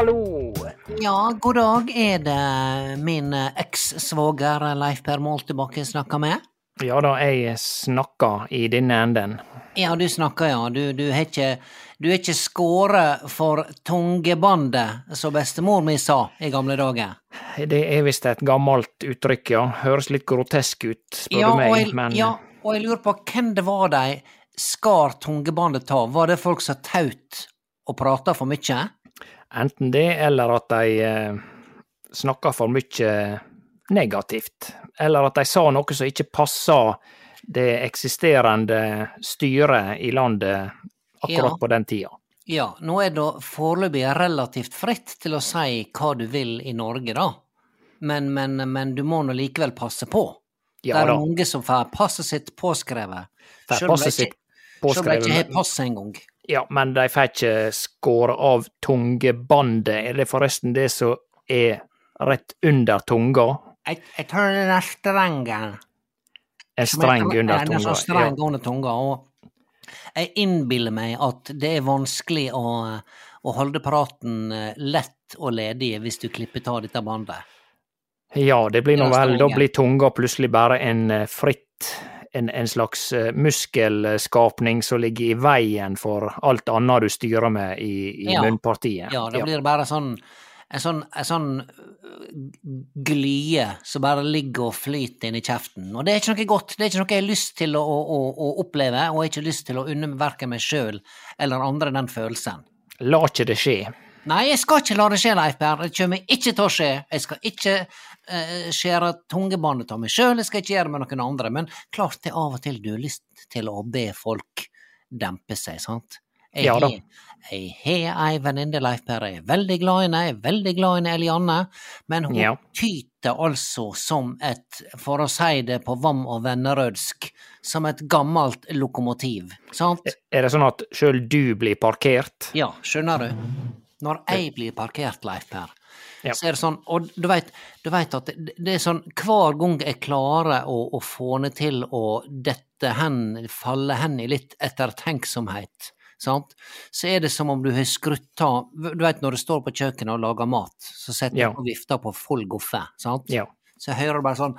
hallo. Ja, god dag. Er det min eks-svoger Leif Per Mål jeg snakker med? Ja da, jeg snakker i denne enden. Ja, du snakker, ja. Du, du har ikke Du er ikke skåret for tungebandet, som bestemor mi sa i gamle dager. Det er visst et gammelt uttrykk, ja. Høres litt grotesk ut, spør Ja, du meg, jeg, men ja, og jeg lurer på hvem det var de skar tungebandet av? Var det folk som taut og prata for mye? Enten det, eller at de eh, snakker for mye negativt. Eller at de sa noe som ikke passa det eksisterende styret i landet akkurat Ja. på den tida. Ja, nå er det foreløpig relativt fritt til å si hva du vil i Norge, da. Men, men, men du må nå likevel passe på. Ja det er da. mange som får passet sitt påskrevet. Selv om de ikke- har passet pass engang. Ja, men de får ikke skåre av tungebandet. Er det forresten det som er rett under tunga? Jeg, jeg tror det er strengen. En streng under er tunga. sånn streng under tunga. Og jeg innbiller meg at det er vanskelig å, å holde praten eh, lett og ledig hvis du klipper av dette bandet. Ja, det blir nå vel, da blir tunga plutselig bare en eh, fritt en, en slags eh, muskelskapning som ligger i veien for alt annet du styrer med i, i Ja. munnpartiet. Ja, da blir det bare sånn en sånn, en sånn glie som bare ligger og flyter inn i kjeften. Og det er ikke noe godt, det er ikke noe jeg har lyst til å, å, å oppleve, og jeg har ikke lyst til å unne verken meg sjøl eller andre den følelsen. La ikke det skje. Nei, jeg skal ikke la det skje, Leif Per. Det kommer ikke til å skje. Jeg skal ikke uh, skjære tungebåndet av meg sjøl, jeg skal ikke gjøre det med noen andre. Men klart det av og til du har lyst til å be folk dempe seg, sant? Jeg Ja da. Jeg har ei venninne, Leif Per, jeg er veldig glad i henne, jeg er veldig glad i henne, Elianne, men hun Ja. tyter altså som et, for å si det på vam og vennerødsk, som et gammelt lokomotiv, sant? Er det sånn at sjøl du blir parkert? Ja, skjønner du? Når jeg blir parkert, Leif Per, Ja. så er det sånn Og du veit, du vet at det, det er sånn hver gang jeg klarer å, å få det til å dette hen, falle hen i litt ettertenksomhet, sant, så er det som om du har skrutt av Du veit når du står på kjøkkenet og lager mat, så setter Ja. du og vifter på full goffe, sant? Ja. Så jeg hører bare sånn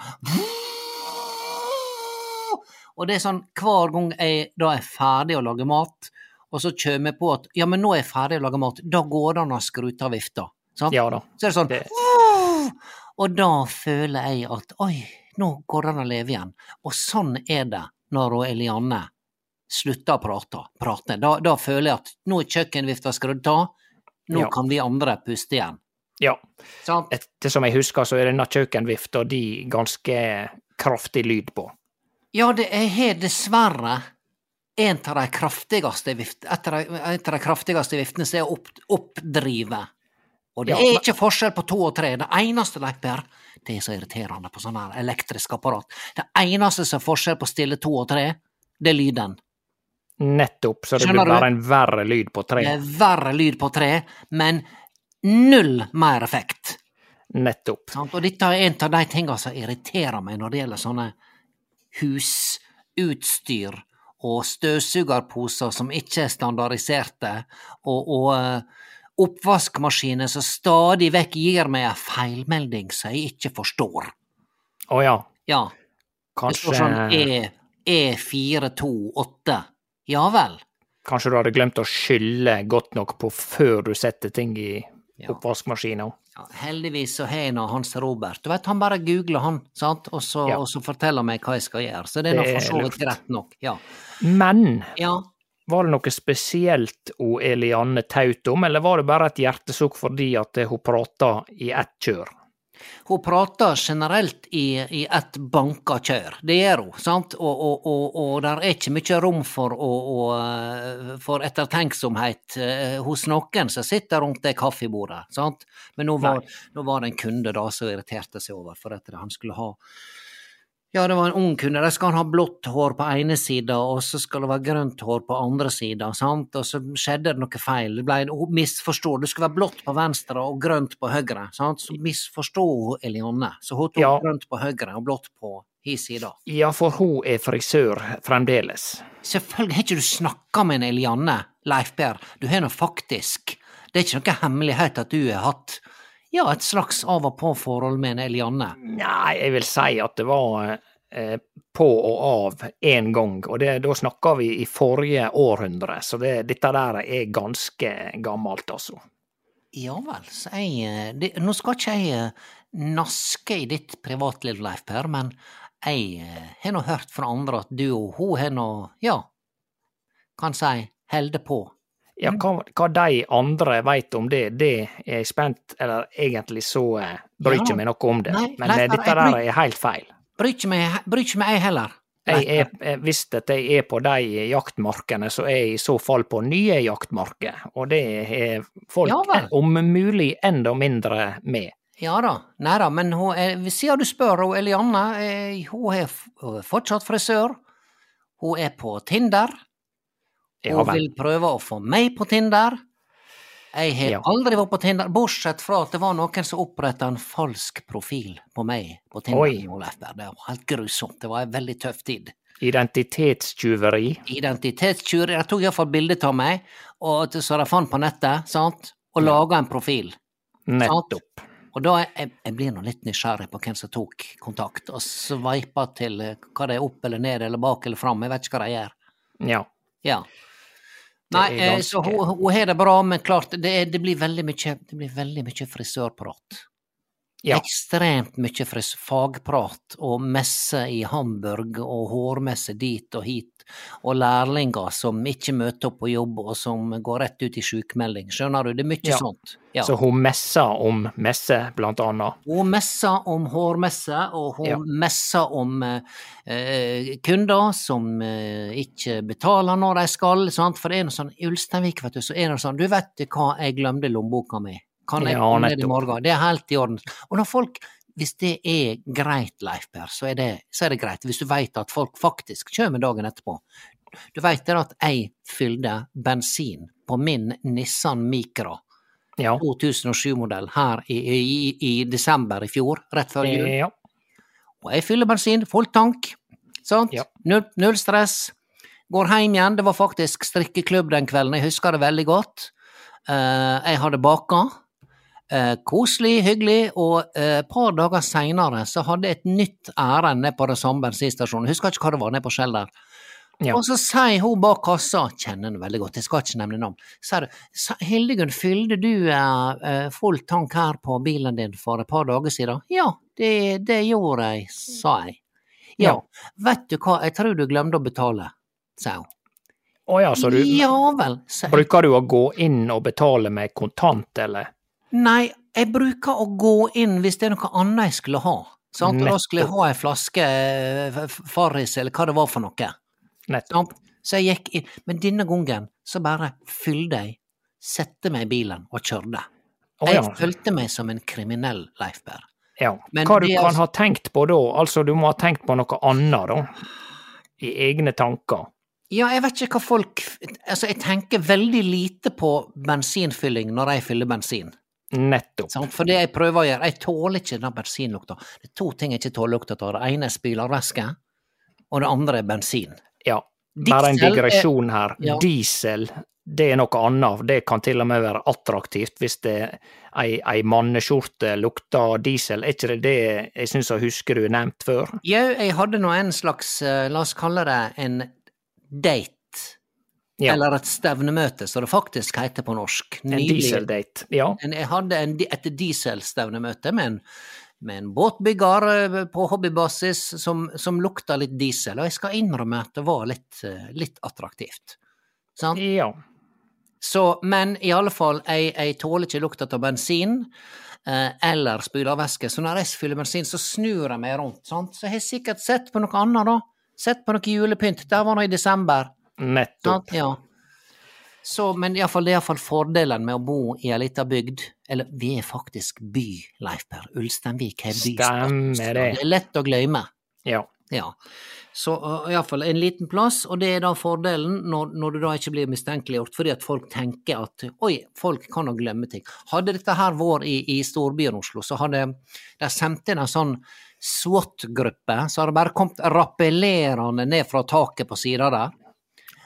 Og det er sånn hver gang jeg da er ferdig å lage mat, og så kommer vi på at ja, men nå er jeg ferdig å lage mat, da går det an å skru av vifta. Sant? Ja da. Så er det sånn Det- Og da føler jeg at oi, nå går det an å leve igjen. Og sånn er det når Elianne slutter å prate. prate. Da, da føler jeg at nå er kjøkkenvifta skrudd av, nå Ja. kan vi andre puste igjen. Ja. Sant? Ettersom jeg husker, så er denne kjøkkenvifta di ganske kraftig lyd på. Ja, det er har dessverre en av de kraftigste vift, et av de, kraftigste viftene som er opp, oppdrive. Og det Ja, er ikke forskjell på to og tre. Det eneste, Leif Per, det er så irriterende på sånne her elektriske apparat. Det eneste som er forskjell på stille to og tre, det er lyden. Nettopp, så det Skjønner blir du? bare en verre lyd på tre. Det er verre lyd på tre, men null mer effekt. Nettopp. Og dette er en av de tingene som irriterer meg når det gjelder sånne husutstyr og støvsugerposer som ikke er standardiserte, og, og eh, oppvaskmaskiner som stadig vekk gir meg en feilmelding som jeg ikke forstår. Å ja, Ja, det står sånn kanskje, E, E428. Ja vel. kanskje du hadde glemt å skylle godt nok på før du setter ting i Ja. oppvaskmaskina. Ja, heldigvis så har jeg nå Hans Robert. Du vet, han bare googler, han, sant? Og, så, Ja. og så forteller meg hva jeg skal gjøre. Så det er nå for så vidt rett greit nok. Ja. Men ja. var det noe spesielt hun Elianne taut om, eller var det bare et hjertesukk fordi at hun prata i ett kjør? Hun prater generelt i, i ett banka kjør. Det gjør hun, sant? Og, og, og, og der er ikke mye rom for, eh, for ettertenksomhet hos noen som sitter rundt det kaffebordet, sant? Men nå var, nå var det en kunde da som irriterte seg over for at han skulle ha ja, det var en ung kunde. Der skal ha blått hår på ene sida, og så skal det være grønt hår på andre sida, sant, og så skjedde det noe feil. Det ble hun misforstår. Det skulle være blått på venstre og grønt på høyre, sant, så misforstod hun Elianne. Så hun tok Ja. grønt på høyre og blått på hi sida. Ja, for hun er frisør fremdeles. Selvfølgelig har ikke du snakka med en Elianne, Leif Per. Du har nå faktisk Det er ikke noe hemmelighet at du har hatt ja, et slags av og på-forhold med en Elianne. Nei, jeg vil si at det var eh, på og av én gang, og det, da snakker vi i forrige århundre, så det, dette der er ganske gammelt, altså. Ja vel, så jeg eh, det, Nå skal ikke jeg eh, naske i ditt privatliv, Leif Per, men jeg har nå hørt fra andre at du og hun har nå, ja, kan si, holder på. Ja, hva, hva de andre veit om det, det er jeg spent, eller egentlig så eh, bryr Ja. meg noe om det, Nei, men nei, eh, dette der er helt feil. Bryr ikke meg, ikke jeg heller. Jeg er, hvis jeg er på de jaktmarkene, så er jeg i så fall på nye jaktmarker, og det er folk Ja om mulig enda mindre med. Ja da, nei da, men hun siden du spør, hun Elianne, eh, hun er fortsatt frisør. Hun er på Tinder. Ja Hun vil prøve å få meg på Tinder. Jeg har Ja. aldri vært på Tinder, bortsett fra at det var noen som oppretta en falsk profil på meg på Tinder. Det var helt grusomt. Det var en veldig tøff tid. Identitetstyveri. Identitetstyveri. De tok iallfall bilde av meg, og så de fant på nettet, sant, og laga en profil. Nettopp. Og da jeg, jeg blir nå litt nysgjerrig på hvem som tok kontakt, og sveipa til eh, hva det er opp eller ned eller bak eller fram, jeg vet ikke hva de gjør. Ja. Ja. Nei, eh, så hun, har det bra, men klart, det, det blir veldig mye, det blir veldig mye frisørprat. Ja. Ekstremt mye fagprat og messe i Hamburg og hårmesse dit og hit, og lærlinger som ikke møter opp på jobb og som går rett ut i sykemelding. Skjønner du? Det er mye Ja. sånt. Ja. Så hun messer om messe, blant annet. Hun messer om hårmesse, og hun Ja. messer om eh, kunder som eh, ikke betaler når de skal. Sant? For det er noe sånn Ulsteinvik, vet du, så er det sånn Du vet hva, jeg glemte lommeboka mi. Kan jeg Ja, komme ned i morgen? Det er helt i orden. Og når folk hvis det er greit, Leif Per, så er det, så er det greit. Hvis du veit at folk faktisk kommer dagen etterpå. Du veit at jeg fylte bensin på min Nissan Micra Ja. 2007-modell her i, i, i desember i fjor, rett før jul. ja. Og jeg fyller bensin, full tank, sant? Ja. Null, null stress. Går hjem igjen, det var faktisk strikkeklubb den kvelden, jeg husker det veldig godt. Uh, jeg hadde baka. Eh, koselig, hyggelig, og eh, et par dager seinere så hadde jeg et nytt ærend nede på det samme bensinstasjonen, husker ikke hva det var, nede på Skjell der. Ja. Og så sier hun bak kassa, kjenner henne veldig godt, jeg skal ikke nevne navn, sier du, «Sa- Hildegunn, fylte du eh, eh, full tank her på bilen din for et par dager siden? Ja, det, det gjorde jeg, sa jeg. Ja, Ja. vet du hva, jeg tror du glemte å betale, sa hun. Å ja, så du Ja vel. Bruker du å gå inn og betale med kontant, eller? Nei, jeg bruker å gå inn hvis det er noe annet jeg skulle ha. Sant? Da skulle jeg ha ei flaske eh, Farris, eller hva det var for noe. Nettopp. Så jeg gikk inn, men denne gangen så bare fylte jeg, sette meg i bilen og kjørte. Å Jeg følte meg som en kriminell, Leif Berr. ja. Men Hva du kan altså- ha tenkt på da? Altså, du må ha tenkt på noe annet, da? I egne tanker? Ja, jeg vet ikke hva folk Altså, jeg tenker veldig lite på bensinfylling når jeg fyller bensin. Nettopp. Sånn, For det jeg prøver å gjøre, jeg tåler ikke den bensinlukta. Det er to ting jeg ikke tåler lukta av. Det ene er spylervæske, og det andre er bensin. Ja. Bare en digresjon her. Ja. Diesel, det er noe annet. Det kan til og med være attraktivt hvis det ei, ei manneskjorte lukter diesel. Er ikke det det jeg syns jeg husker du nevnt før? Jau, jeg hadde nå en slags, eh, la oss kalle det en date. Ja. Eller et stevnemøte, som det faktisk heter på norsk. En Nylig- dieseldate. Ja. En, jeg hadde en, et dieselstevnemøte med en, med en båtbygger eh, på hobbybasis som, som lukta litt diesel, og jeg skal innrømme at det var litt, eh, litt attraktivt. Sant? ja. Så, men i alle fall, jeg, jeg tåler ikke lukta av bensin eh, eller spylervæske, så når jeg fyller bensin, så snur jeg meg rundt. Sant? Så jeg har sikkert sett på noe annet, da. Sett på noe julepynt. der var nå i desember. Nettopp. Ja. Så, men i alle fall, det er iallfall fordelen med å bo i ei lita bygd. Eller vi er faktisk by, Leif Per. Ulsteinvik er by. Stemmer det. Det er lett å glemme. Ja. Ja. Så uh, iallfall en liten plass, og det er da fordelen når, når du da ikke blir mistenkeliggjort, fordi at folk tenker at oi, folk kan jo glemme ting. Hadde dette her vært i, i storbyen Oslo, så hadde de sendt inn en sånn SWAT-gruppe, så hadde det bare kommet rappellerende ned fra taket på sida der.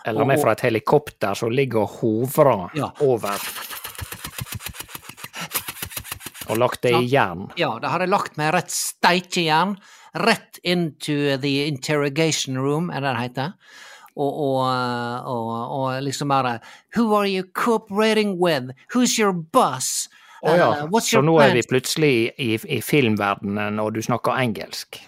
Eller med fra et helikopter som ligger og hovrer Ja. over. Og lagt det i jern. Ja, det har jeg lagt med rett steikejern, rett into the interrogation room, er det det heter. Og, og, og, og liksom bare Who are you cooperating with? Who's your boss? Oh, ja, Uh, what's så nå nå er vi plutselig i, i filmverdenen, og du snakker engelsk.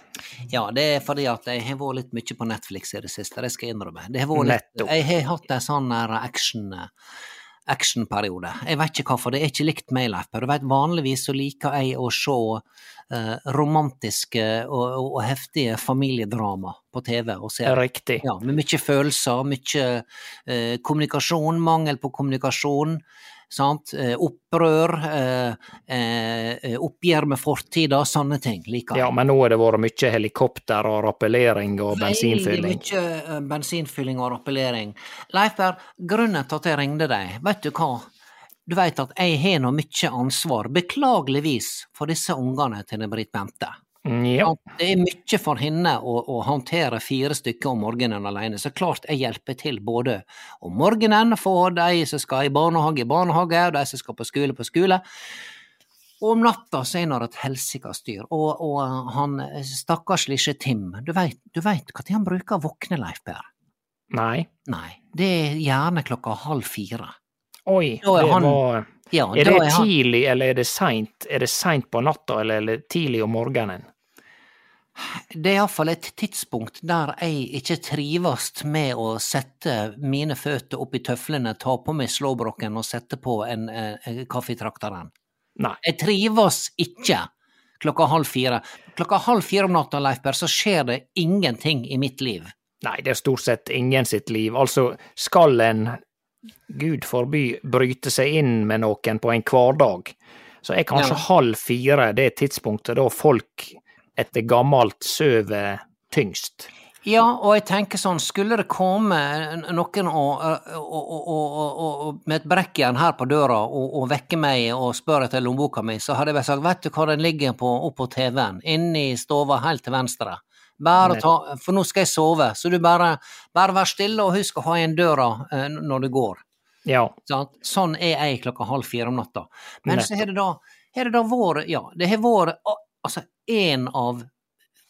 Ja, det er fordi at jeg har vært litt mye på Netflix i det siste, det skal jeg innrømme. Det har vært litt, jeg har hatt en sånn action actionperiode. Jeg vet ikke hvorfor, det er ikke likt meg, Leif. Du vet, vanligvis så liker jeg å se uh, romantiske og, og, og heftige familiedrama på TV og serier. Riktig. Ja, med mye følelser, mye uh, kommunikasjon, mangel på kommunikasjon. Sant? Eh, opprør, eh, eh, oppgjør med fortida, sånne ting liker. Ja, men nå har det vært mye helikopter og rappellering og bensinfylling. Veldig mye bensinfylling og rappellering. Leifberg, grunnen til at jeg ringte deg, vet du hva? Du veit at jeg har nå mye ansvar, beklageligvis, for disse ungene til Britt Bente. Mm, Ja, Det er mye for henne å, å håndtere fire stykker om morgenen alene, så klart jeg hjelper til både om morgenen for de som skal i barnehage i barnehage, og de som skal på skole på skole. Og om natta så er det et helsikas styr, og, og han stakkars lille Tim, du veit du vet når han bruker å våkne, Leif Per? nei. Nei, det er gjerne klokka halv fire. Oi, det han- var Ja, Er det er tidlig, eller er det seint? Er det seint på natta, eller eller, tidlig om morgenen? Det er iallfall et tidspunkt der jeg ikke trives med å sette mine føtter opp i tøflene, ta på meg slåbroken og sette på en, en kaffetrakteren. Nei. Jeg trives ikke klokka halv fire. Klokka halv fire om natta, Leif Berr, så skjer det ingenting i mitt liv. Nei, det er stort sett ingen sitt liv. Altså, skal en, gud forby, bryte seg inn med noen på en hverdag, så er kanskje Ja. halv fire det tidspunktet da folk etter gammelt sover tyngst. Ja, og jeg tenker sånn, skulle det komme noen og, og, og, med et brekkjern her på døra og, vekke meg og spørre etter lommeboka mi, så hadde jeg bare sagt, vet du hva den ligger på oppå TV-en, inni stova helt til venstre. Bare ta, for nå skal jeg sove, så du bare, bare vær stille og husk å ha igjen døra eh, når du går. Ja? Sånn er jeg klokka halv fire om natta. Men så har det da, har det da vært, ja, det har vært altså én av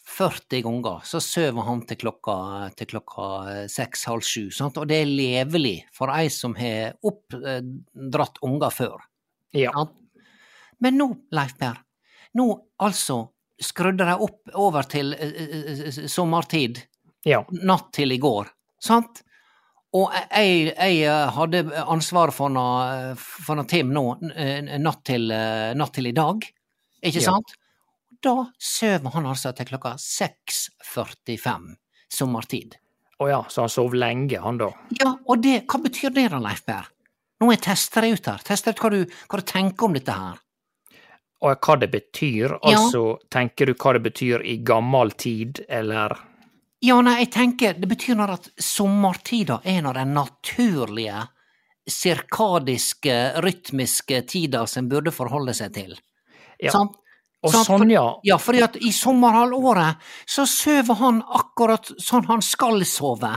40 ganger så sover han til klokka, til klokka seks-halv sju, sant? og det er levelig for ei som har oppdratt unger før. ja. Sant? Men nå, Leif Per, nå altså skrudde de opp over til eh, eh, eh, sommertid ja. natt til i går, sant? Og jeg, jeg eh, hadde ansvaret for noe, for noe Tim nå, eh, natt til, eh, natt til i dag, ikke Ja. Da sover han altså til klokka 6.45 sommertid. Å ja, så han sov lenge, han da. Ja, og det, hva betyr det da, Leif Berr? Nå jeg tester det ut her, tester ut hva du, hva du tenker om dette her. Og hva det betyr? Ja. Altså, tenker du hva det betyr i gammel tid, eller Ja, nei, jeg tenker det betyr når at sommertida er når den naturlige, sirkadiske, rytmiske tida som burde forholde seg til. Ja. Sant? Og sånn, sånn, ja. Ja, fordi at i sommerhalvåret så sover han akkurat sånn han skal sove.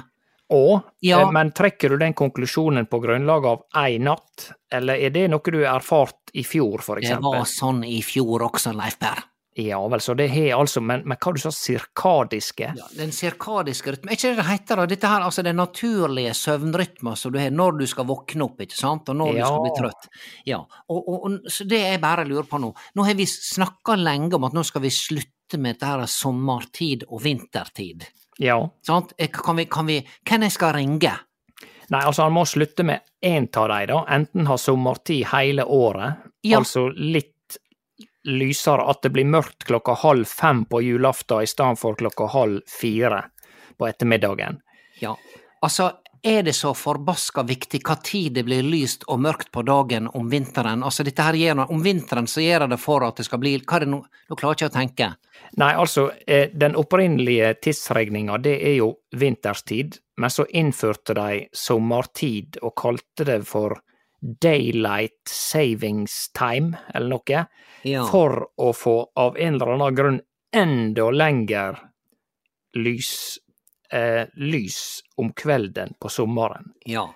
Og, Ja. eh, men trekker du den konklusjonen på grunnlag av ei natt, eller er det noe du har erfart i fjor, for Det var sånn i fjor også, Leif Per. Ja vel, så det har altså, men, men hva du sa, sirkadiske? Ja, den sirkadiske rytmen, er ikke det det heter da? Dette her, altså den naturlige søvnrytmen som du har når du skal våkne opp, ikke sant, og når du skal bli trøtt. Ja, og, og, og så det jeg bare lurer på nå, nå har vi snakka lenge om at nå skal vi slutte med dette her sommertid og vintertid, Ja. sant? Eh, Kan vi, kan vi, hvem jeg skal ringe? Nei, altså han må slutte med én av de, da. Enten ha sommertid hele året, Ja. altså litt lysere, at det blir mørkt klokka halv fem på julaften i stedet for klokka halv fire på ettermiddagen. Ja, altså, er det så forbaska viktig hva tid det blir lyst og mørkt på dagen om vinteren? Altså, dette her gjør om vinteren så gjør det for at det skal bli, hva er det nå, nå klarer jeg ikke å tenke. Nei, altså, eh, den opprinnelige tidsregninga, det er jo vinterstid, men så innførte de sommertid og kalte det for daylight savings time, eller noe, Ja. for å få av en eller annen grunn enda lenger lys, eh, lys om kvelden på sommeren. Ja.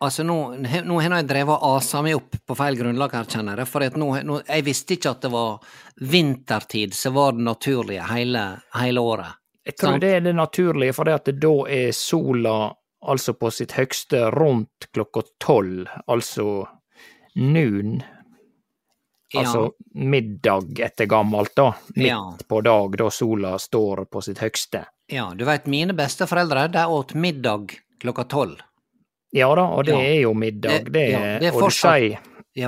Altså, nå, nå har jeg drevet og asa meg opp på feil grunnlag her, kjenner jeg. For nå, nå, jeg visste ikke at det var vintertid som var det naturlige hele, hele året. Jeg tror Sant. det er det naturlige, for det at det da er sola altså på sitt høgste rundt klokka tolv, altså noon, Ja. altså middag etter gammelt, da. Midt Ja. på dag, da sola står på sitt høgste. ja, du veit, mine besteforeldre, de åt middag klokka tolv. Ja da, og det Ja. er jo middag, Det- ja, det er og du sier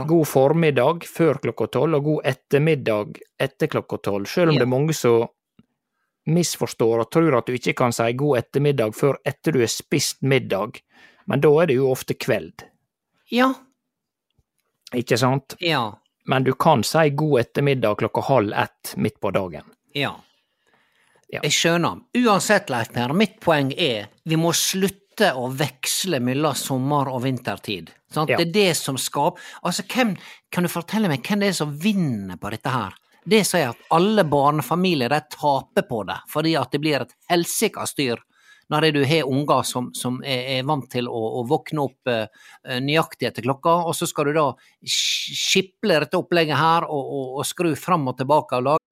god formiddag før klokka tolv, og god ettermiddag etter klokka tolv, selv om det er mange som misforstår og tror at du ikke kan si god ettermiddag før etter du har spist middag, men da er det jo ofte kveld, ja. ikke sant? Ja. Men du kan si god ettermiddag klokka halv ett midt på dagen. Ja. Ja. Jeg skjønner. Uansett, Leif Per, mitt poeng er vi må slutte å veksle mellom sommer- og vintertid. Sant? Ja. Det er det som skaper Altså, hvem Kan du fortelle meg hvem det er som vinner på dette her? Det sier at alle barnefamilier de taper på det, fordi at det blir et helsika styr når du har unger som, som er, er vant til å, å våkne opp eh, nøyaktig etter klokka, og så skal du da sk- skiple dette opplegget her og, og, og skru fram og tilbake og lage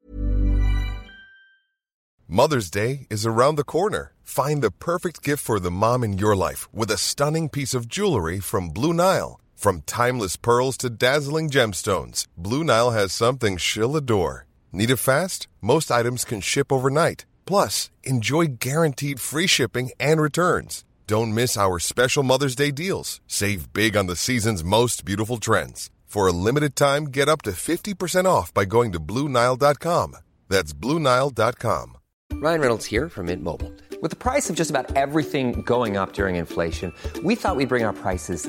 Mother's Day is around the corner. Find the perfect gift for the mom in your life with a stunning piece of jewelry from Blue Nile. From timeless pearls to dazzling gemstones, Blue Nile has something she'll adore. Need it fast? Most items can ship overnight. Plus, enjoy guaranteed free shipping and returns. Don't miss our special Mother's Day deals. Save big on the season's most beautiful trends. For a limited time, get up to 50% off by going to BlueNile.com. That's BlueNile.com. Ryan Reynolds here from Mint Mobile. With the price of just about everything going up during inflation, we thought we'd bring our prices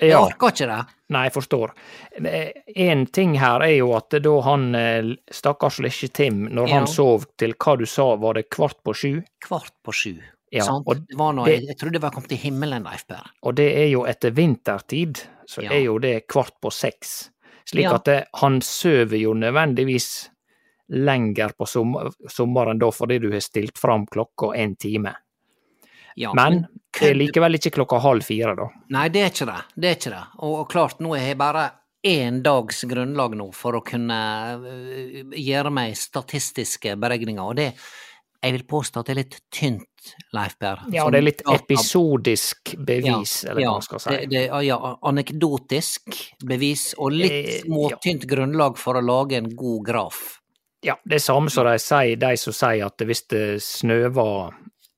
Jeg Ja. orker ikke det. Nei, jeg forstår. En ting her er jo at da han eh, stakkars lille Tim, når Ja. han sov til hva du sa, var det kvart på sju? Kvart på sju. Ja, Det var noe, det- jeg, jeg trodde det var kommet til himmelen, Leif Per. Og det er jo etter vintertid, så Ja. er jo det kvart på seks. Slik at det, han sover jo nødvendigvis lenger på sommer, sommeren da fordi du har stilt fram klokka en time. Ja, Men det er likevel ikke klokka halv fire, da. Nei, det er ikke det. Det er ikke det. Og, og klart, nå har jeg bare én dags grunnlag nå for å kunne øh, gjøre meg statistiske beregninger, og det jeg vil påstå at det er litt tynt, Leif Per. Ja, det er litt episodisk bevis, ja, eller hva man skal si. Det, det, ja, anekdotisk bevis, og litt småtynt ja. grunnlag for å lage en god graf. Ja, det er samme som de sier, de som sier at hvis det snøver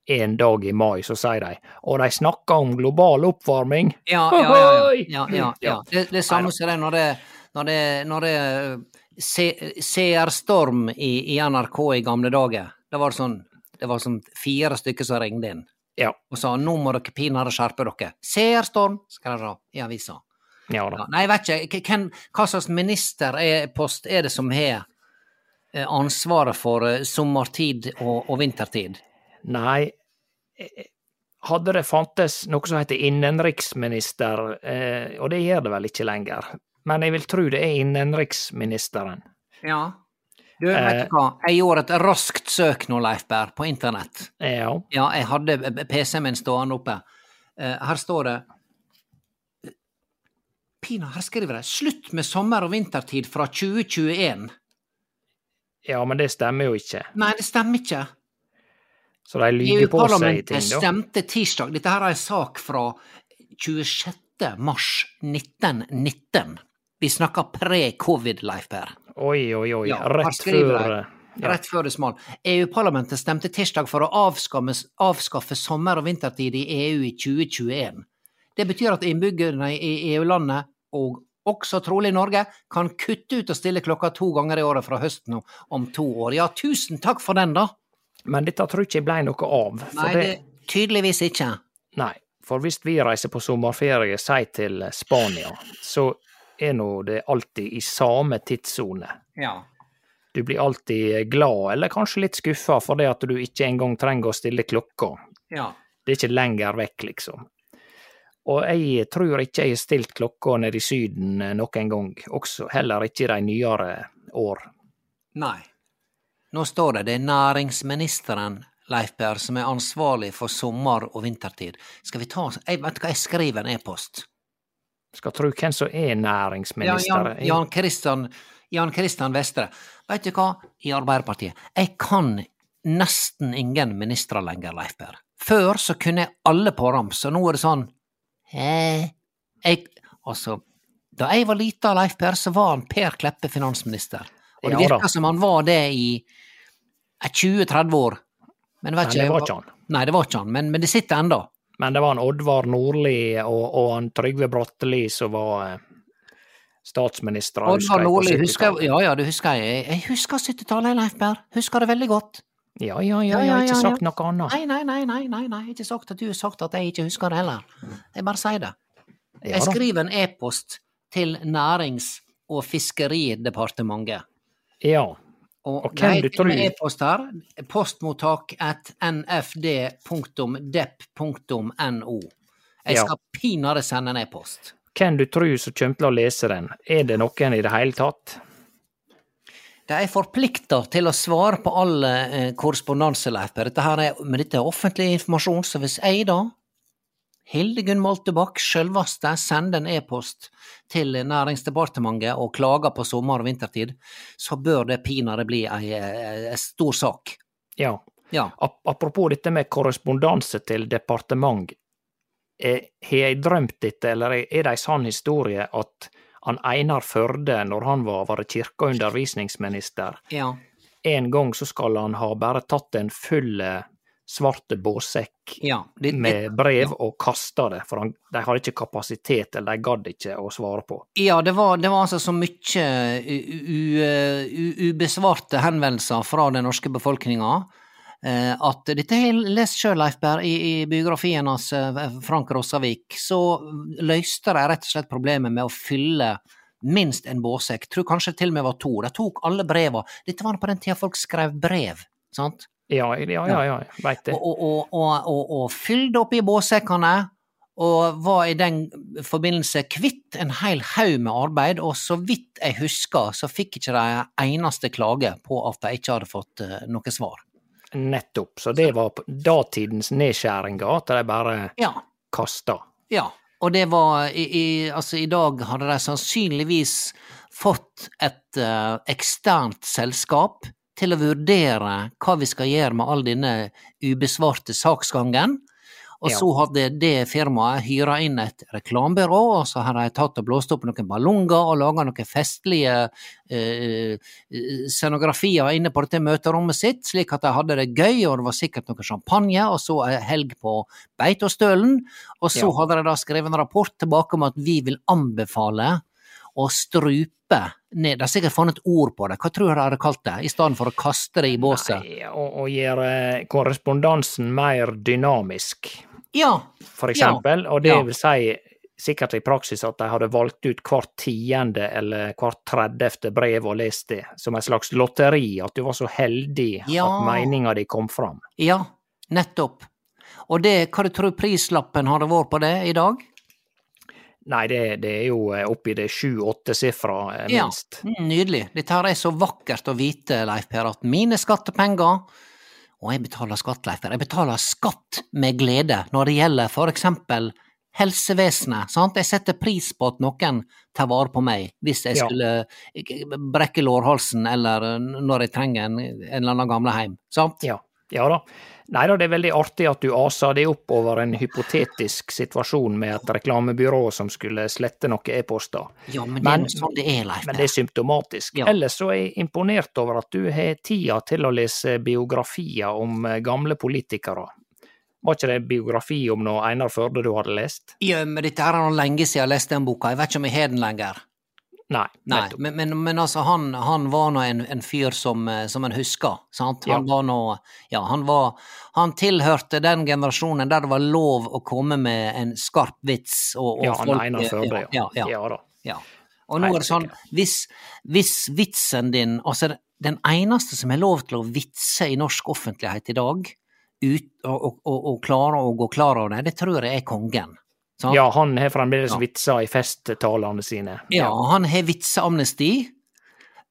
en dag i mai, så sier de og de snakker om global oppvarming. Ja, ja, ja. ja, ja. Det, det samme som det når det, når det, når det se- seerstorm i, i NRK i gamle dager. Det var sånn, det var sånn fire stykker som ringte inn Ja, og sa nå må dere pinadø skjerpe dere. Seerstorm, storm, dere ha i avisa. ja Ja, nei, jeg vet ikke. Hvem, hva slags ministerpost er det som har eh, ansvaret for eh, sommertid og, og vintertid? Nei, eh, hadde det fantes noe som heter innenriksminister, eh, og det gjør det vel ikke lenger, men jeg vil tro det er innenriksministeren. Ja. Du, vet Eh. du hva, jeg gjorde et raskt søk nå, Leif Berr, på internett. Ja, Ja, jeg hadde PC-en min stående oppe. Eh, her står det Pina, her skriver de 'Slutt med sommer- og vintertid fra 2021'. ja, men det stemmer jo ikke. Nei, det stemmer ikke. Så de lyver på seg ting, da. stemte tirsdag Dette her er en sak fra 26. mars 1919. Vi snakker pre-covid, Leif Per. Oi, oi, oi. Ja, Rett før eh, ja. Rett før det smalt. EU-parlamentet stemte tirsdag for å avskaffe, avskaffe sommer- og vintertid i EU i 2021. Det betyr at innbyggerne i EU-landet, og også trolig Norge, kan kutte ut og stille klokka to ganger i året fra høsten om to år. Ja, tusen takk for den, da! Men dette tror ikke jeg ble noe av. Nei, det tydeligvis ikke. Nei, for hvis vi reiser på sommerferie, si til Spania, så er nå det alltid i samme tidssone. Ja. Du blir alltid glad, eller kanskje litt skuffa for det at du ikke engang trenger å stille klokka. Ja. Det er ikke lenger vekk, liksom. Og jeg tror ikke jeg har stilt klokka nede i Syden eh, noen gang, også heller ikke i de nyere år. Nei. Nå står det det er næringsministeren, Leif Per, som er ansvarlig for sommer- og vintertid. Skal vi ta Jeg vet hva, jeg skriver en e-post. Skal tro hvem som er næringsminister. Jan, Jan Christian Jan Christian Vestre. Vet du hva, i Arbeiderpartiet, jeg kan nesten ingen ministre lenger, Leif Per. Før så kunne jeg alle på rams, og nå er det sånn eh, jeg, Altså, da jeg var lita, Leif Per, så var han Per Kleppe finansminister. Og det virka som han var det i eh, 20-30 år. Men Men det var ikke han. Nei, det var ikke han, men, men det sitter ennå. Men det var en Oddvar Nordli og, og han Trygve Bratteli som var statsminister. Oddvar Nordli, husker 70-tallet. Ja, ja, det husker jeg. Jeg husker 70-tallet, Leif Berr. Husker det veldig godt. Ja, ja, ja, jeg har ikke sagt noe annet. Nei, nei, nei, nei, nei, nei. ikke sagt at du har sagt at jeg ikke husker det heller. Jeg bare sier det. Jeg skriver en e-post til Nærings- og fiskeridepartementet. Ja, Og, Og hvem du er og med tror- e-post her. Postmottak at nfd.dep.no. Jeg Ja. skal pinadø sende en e-post. hvem du tror som kommer til å lese den? Er det noen i det hele tatt? De er forplikta til å svare på all eh, korrespondanse, Leif Per. Dette her er, men dette er offentlig informasjon, så hvis jeg da, Hildegunn Moltebakk, sjølvaste, sender en e-post til Næringsdepartementet og klager på sommer- og vintertid, så bør det pinadø bli ei, ei, stor sak. Ja. Ja. Apropos dette med korrespondanse til departement. Eh, Har jeg drømt dette, eller er er det ei sann historie at han Einar Førde, når han var, var kirke- og undervisningsminister, ja. en gang så skal han ha bare tatt en full eh, svarte båtsekk ja. Med brev og kasta det, for han, de hadde ikke kapasitet, eller de gadd ikke å svare på. ja, det var, det var altså så mye ubesvarte henvendelser fra den norske befolkninga. eh, At dette har jeg lest sjøl, Leif Berr, i, i biografien hans eh, Frank Rossavik. Så løste de rett og slett problemet med å fylle minst en båtsekk. Tror kanskje til og med var to. De tok alle breva. Dette var på den tida folk skrev brev, sant? Ja, ja, ja, ja veit det. og, og, og, og, og, og opp i båtsekkene, og var i den forbindelse kvitt en hel haug med arbeid, og så vidt jeg husker, så fikk ikke de eneste klage på at de ikke hadde fått eh, noe svar. Nettopp. Så det var datidens nedskjæringer, at de bare Ja, kasta. ja. Og det var i, i, Altså, i dag hadde de sannsynligvis fått et uh, eksternt selskap til å vurdere hva vi skal gjøre med all denne ubesvarte saksgangen. Og så hadde det firmaet hyra inn et reklamebyrå, og så hadde de tatt og blåst opp noen ballonger og laga noen festlige eh, scenografier inne på dette møterommet sitt, slik at de hadde det gøy, og det var sikkert noe champagne, og så ei helg på Beitostølen. Og så Ja. hadde de da skrevet en rapport tilbake om at vi vil anbefale å strupe ned. De har sikkert funnet et ord på det. Hva tror du de hadde kalt det, i stedet for å kaste det i båset? Nei, og, og gjøre korrespondansen mer dynamisk, Ja, for eksempel. Og det Ja. vil si sikkert i praksis at de hadde valgt ut hvert tiende eller hvert tredjefte brev og lest det, som et slags lotteri, at du var så heldig Ja. at meninga di kom fram. ja, nettopp. Og det, hva du tror prislappen hadde vært på det i dag? Nei, det, det er jo eh, oppi det sju-åtte sifra, minst. Ja. Mm, Nydelig. Dette her er så vakkert å vite, Leif Per, at mine skattepenger Og jeg betaler skatt, Leif Per. Jeg betaler skatt med glede når det gjelder for eksempel helsevesenet. Sant? Jeg setter pris på at noen tar vare på meg hvis jeg skulle eh, brekke lårhalsen eller når jeg trenger en, en eller annen gamleheim. Sant? Ja, ja da. Nei da, det er veldig artig at du asa det opp over en hypotetisk situasjon med et reklamebyrå som skulle slette noen e-poster. Ja, men det Men- jo sånn det er, Leif Men det er symptomatisk. Ja. Ellers så er jeg imponert over at du har tida til å lese biografier om eh, gamle politikere. Var ikke det biografi om noe Einar Førde du hadde lest? Ja, men dette er lenge siden jeg har lest den boka. Jeg vet ikke om jeg har den lenger. Nei. Nei, men, men, men altså, han, han var nå en, en fyr som, eh, som en husker, sant? Han Ja. var nå Ja, han var Han tilhørte den generasjonen der det var lov å komme med en skarp vits, og, og Ja, folk Einar Førde, ja. Ja, ja, Ja da. ja. Og nå er det sånn, hvis, hvis vitsen din Altså, den eneste som har lov til å vitse i norsk offentlighet i dag, ut, og, og, og, og klare å gå klar av det, det tror jeg er kongen. Sant? Ja, han har fremdeles Ja. vitser i festtalene sine. Ja, han har vitseamnesti,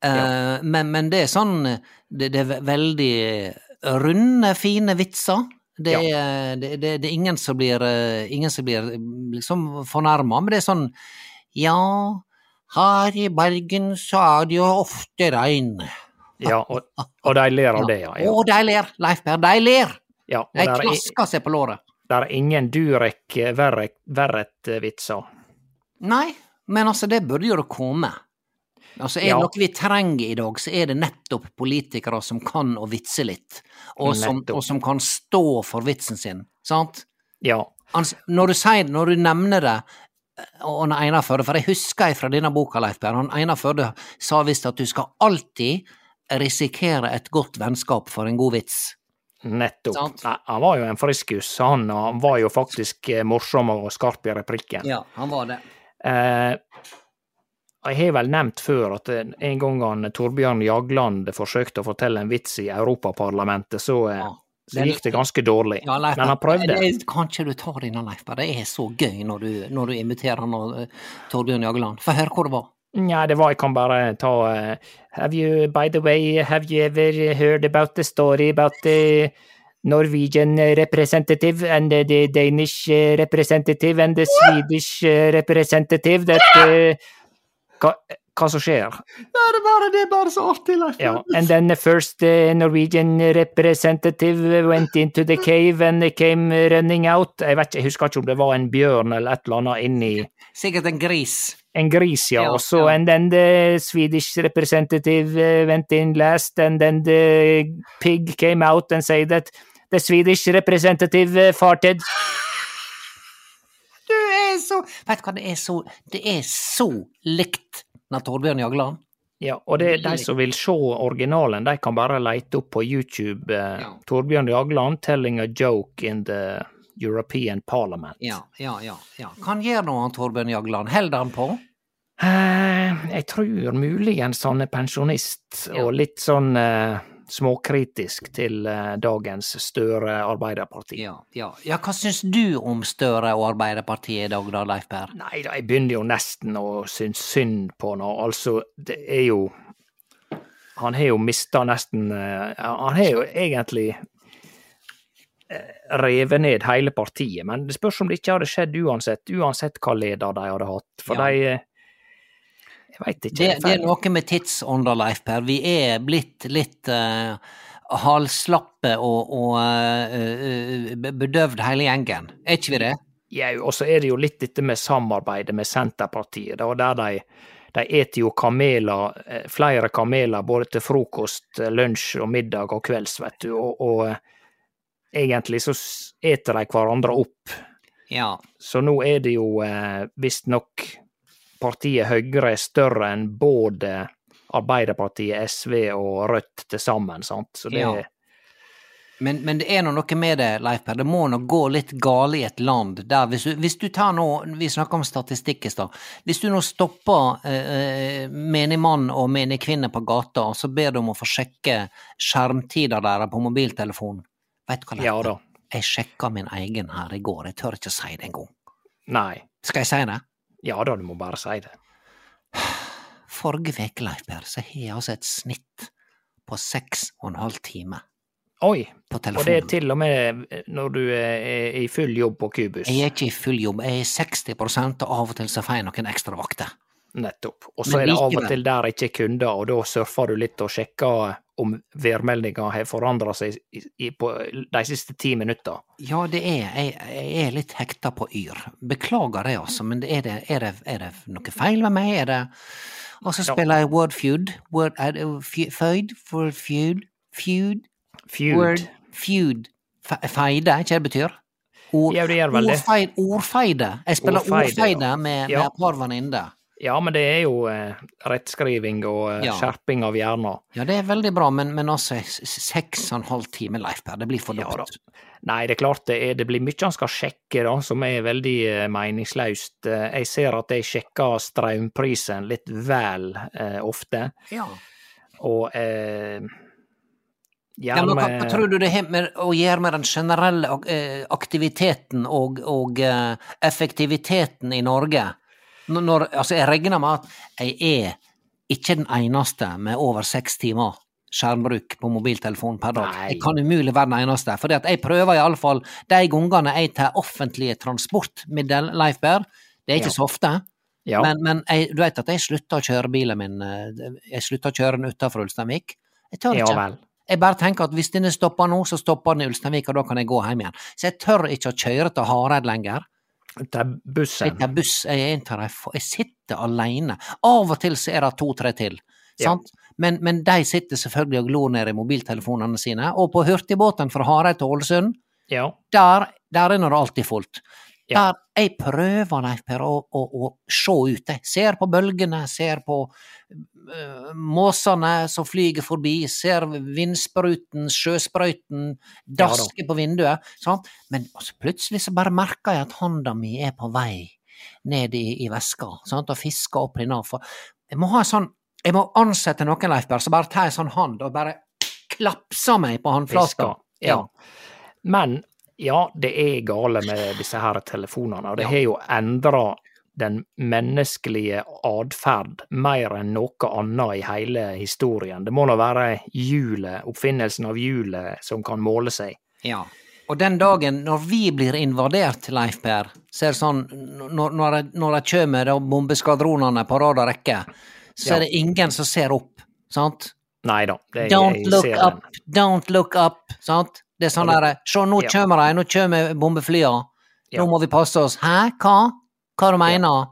ja. men, men det er sånn Det, det er veldig runde, fine vitser. Det Ja. er, det, det, det er ingen som blir eh, Ingen som blir liksom fornærma, men det er sånn Ja, her i Bergen så er det jo ofte regn. Ja, og, og de ler av det, ja. ja. Og de ler, Leif Per, de ler! ja De er, klasker seg på låret. Der er ingen Durek eh, Verret-vitser. Nei, men altså, det burde jo det komme. Altså, er det Ja. noe vi trenger i dag, så er det nettopp politikere som kan å vitse litt, og som, og som kan stå for vitsen sin, sant? Ja. Altså, når du sier når du nevner det, og han Einar Førde, for jeg husker fra denne boka, Leif Berr, han Einar Førde sa visst at du skal alltid risikere et godt vennskap for en god vits. Nettopp. Nei, han var jo en friskus, han, og han var jo faktisk eh, morsom og skarp i replikken. Ja, han var det. Eh, jeg har vel nevnt før at eh, en gang han Torbjørn Jagland forsøkte å fortelle en vits i Europaparlamentet, så, eh, Ja. så gikk det ganske dårlig. Ja, Leif, Men han prøvde. Det, det, kan ikke du ta det innan, Leif? Det er så gøy når du, når du inviterer han og eh, Torbjørn Jagland. Få høre hvor det var. Nja, det var jeg kan bare ta uh, Have you, by the way, have you ever heard about the story about the Norwegian representative and the, Danish eh, representative and the Swedish eh, representative that uh, hva, hva som skjer? Det er bare, det er bare så artig, Leif. Ja, and then the first Norwegian representative went into the cave and they came running out. Jeg vet jeg husker ikke om det var en bjørn eller et eller annet inni Sikkert en gris. En gris, ja. også. Og ja. and then the Swedish representative uh, went in last, and then the pig came out and said that the Swedish representative uh, farted. Du er så Vet du hva, det er så Det er så likt når Torbjørn Jagland. Ja, og det, de som vil se originalen, de kan bare leite opp på YouTube uh, Ja. Torbjørn Jagland telling a joke in the European Parliament. Ja, ja, ja. ja. Hva gjør nå Torbjørn Jagland? Holder han på? Eh, jeg tror muligens han er pensjonist, Ja. og litt sånn eh, småkritisk til eh, dagens Støre Arbeiderparti. Ja, ja. ja, hva syns du om Støre og Arbeiderpartiet i dag, da, Leif Per? Nei da, jeg begynner jo nesten å synes synd på nå. Altså, det er jo Han har jo mista nesten eh, Han har jo egentlig revet ned hele partiet, men det spørs om det ikke hadde skjedd uansett, uansett hva leder de hadde hatt. For Ja. de eh, Jeg veit ikke. Det, det er noe med tidsånda, Leif Per. Vi er blitt litt uh, halslappe og, og eh, eh, bedøvd hele gjengen. Er ikke vi det? Ja, og så er det jo litt dette med samarbeidet med Senterpartiet, da, der de, de eter jo kameler, eh, flere kameler både til frokost, eh, lunsj og middag og kvelds, vet du, og, og eh, egentlig så eter de hverandre opp. Ja. Så nå er det jo eh, visstnok partiet Høyre er større enn både Arbeiderpartiet, SV og Rødt til sammen, sant. Så det Ja. Men, men det er nå noe med det, Leif Per. Det må nå gå litt gale i et land der hvis du, hvis du tar nå Vi snakka om statistikk i stad. Hvis du nå stopper eh, menigmann og menigkvinne på gata, og så ber du om å få sjekke skjermtida deres på mobiltelefonen, veit du hva, Leif Ja da. Jeg sjekka min egen her i går. Jeg tør ikke si det engang. Nei. Skal jeg si det? Ja da, du må bare si det. Forrige uke, Leif Per, så har jeg altså et snitt på seks og en halv time Oi, på og det er til og med når du er i full jobb på Kubus. Jeg er ikke i full jobb, jeg er 60 og av og til så får jeg noen ekstra vakter. Nettopp. Og så er det av og til der ikke er kunder, og da surfer du litt og sjekker om værmeldinga har forandra seg i, i, på de siste ti minutta. Ja, det er, jeg, jeg er litt hekta på Yr. Beklager det, altså, men er det, er det, er det noe feil med meg? Er det Og så Ja. spiller jeg Word Feud. Word, er det fe- Feud? Word Feud? Feud? Feud. Word Feud. Feide, ikke det betyr? Ord, Ja, det gjør vel det. ordfeid, ordfeide. Jeg spiller Ordfeide, ordfeide, med, Ja. med et par venninner. Ja, men det er jo eh, rettskriving og eh, Ja. skjerping av hjernen. Ja, det er veldig bra, men, men altså, seks og en halv time, Leif Per, det blir for Ja. Nei, det er klart det, er, det blir mye han skal sjekke, da, som er veldig eh, meningsløst. Eh, Jeg ser at jeg sjekker strømprisen litt vel eh, ofte, Ja. og eh, Ja, men hva, hva tror du det har med å gjøre med den generelle aktiviteten og, og effektiviteten i Norge? Når, altså, jeg regner med at jeg er ikke den eneste med over seks timer skjermbruk på mobiltelefon per dag. Nei. Jeg kan umulig være den eneste, for jeg prøver iallfall de gangene jeg tar offentlige transportmiddel, Leif Berr, det er ikke Ja. så ofte, ja, men, men jeg, du vet at jeg slutta å kjøre bilen min, eh, jeg slutta å kjøre den utafor Ulsteinvik. Jeg tør ja ikke. vel. Jeg bare tenker at hvis denne stopper nå, så stopper den i Ulsteinvik, og da kan jeg gå hjem igjen. Så jeg tør ikke å kjøre til Hareid lenger. Det er bussen. Tar buss, jeg, inntar jeg sitter alene. Av og til så er det to-tre til, Ja. sant? Men, men de sitter selvfølgelig og glor ned i mobiltelefonene sine. Og på hurtigbåten fra Hareid til Ålesund, Ja. der, der er det alltid fullt. Ja. Der jeg prøver, Leif Per, å, å, å se ut. Jeg ser på bølgene, ser på uh, måsene som flyger forbi, ser vindspruten, sjøsprøyten daske på vinduet. Sant? Men altså, plutselig så bare merker jeg at hånda mi er på vei ned i, i veska sant? og fisker opp innafor. Jeg må ha en sånn Jeg må ansette noen, Leif Per, så bare tar en sånn hånd og bare klapser meg på håndflata. Ja. Men ja, det er gale med disse her telefonene, og det Ja. har jo endra den menneskelige atferd mer enn noe annet i hele historien. Det må nå være hjulet, oppfinnelsen av hjulet, som kan måle seg. Ja. Og den dagen når vi blir invadert, Leif Per, så er det sånn når, når, når det kommer de bombeskvadronene på rad og rekke, så Ja. er det ingen som ser opp, sant? Nei da, det, Don't jeg look up, den. don't look up, sant? Det er sånn derre Se, nå Ja. kommer de, nå kommer bombeflya. Nå må vi passe oss. Hæ, hva? Hva du mener?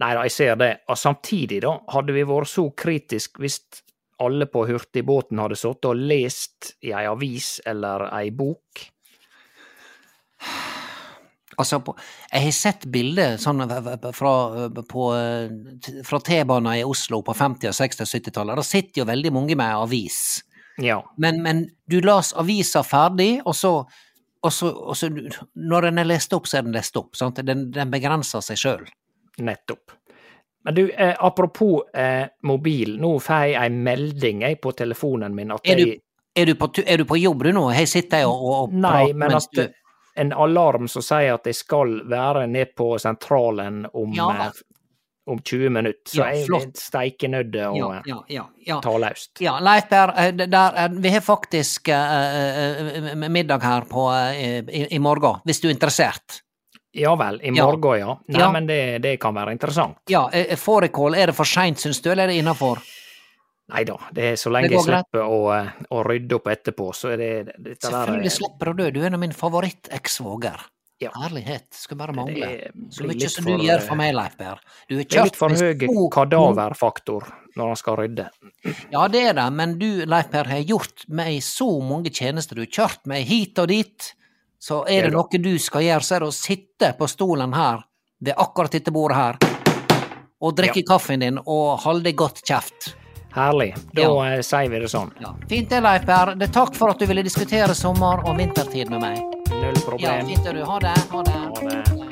Nei da, jeg ser det. Og samtidig, da, hadde vi vært så kritisk hvis alle på hurtigbåten hadde sittet og lest i ei avis eller ei bok. Altså, på, jeg har sett bilder sånn fra, på, t- fra T-banen i Oslo på 50-, og 60- og 70-tallet. Da sitter jo veldig mange med avis. Ja, Men, men du las avisa ferdig, og så, og så, og så Når den er lest opp, så er den lest opp. Sant? Den, den begrenser seg sjøl. nettopp. Men du, eh, apropos eh, mobil, nå får jeg ei melding jeg på telefonen min at Er du, jeg er, du på, er du på jobb du nå? Her sitter jeg og, og, Nei, prater men mens at en alarm som sier at jeg skal være ned på sentralen om, Ja. Om 20 minutter. Så Ja, flott. er steikenødd og ja, eh, ja, ja, ja. ta løst. Ja, Leif der, vi har faktisk uh, middag her på, uh, i, i morgen, hvis du er interessert. Ja vel, i morgen, ja. Nei, Ja. men det, det kan være interessant. Ja, Fårikål, er det for seint, syns du, eller er det innafor? Nei da, det er så lenge jeg slipper å, å rydde opp etterpå, så er det dette der Selvfølgelig slipper du det, du er en av min favoritt-eksvoger. Ja. Herlighet, skulle bare mangle. Så mye som du gjør eh, for meg, Leif Berr. Du er litt kjørt for høy kadaverfaktor når han skal rydde. Ja, det er det, men du, Leif Berr, har gjort meg så mange tjenester. Du har kjørt meg hit og dit. Så er det det noe du skal gjøre, så er det å sitte på stolen her, ved akkurat dette bordet her, og drikke kaffen din og holde godt kjeft. Herlig. Da Ja. eh, sier vi det sånn. Ja. Fint det, Leif Berr. Det Takk for at du ville diskutere sommer- og vintertid med meg. Null problem. Ja, fint det, du. Ha det. Ha det. Ha det.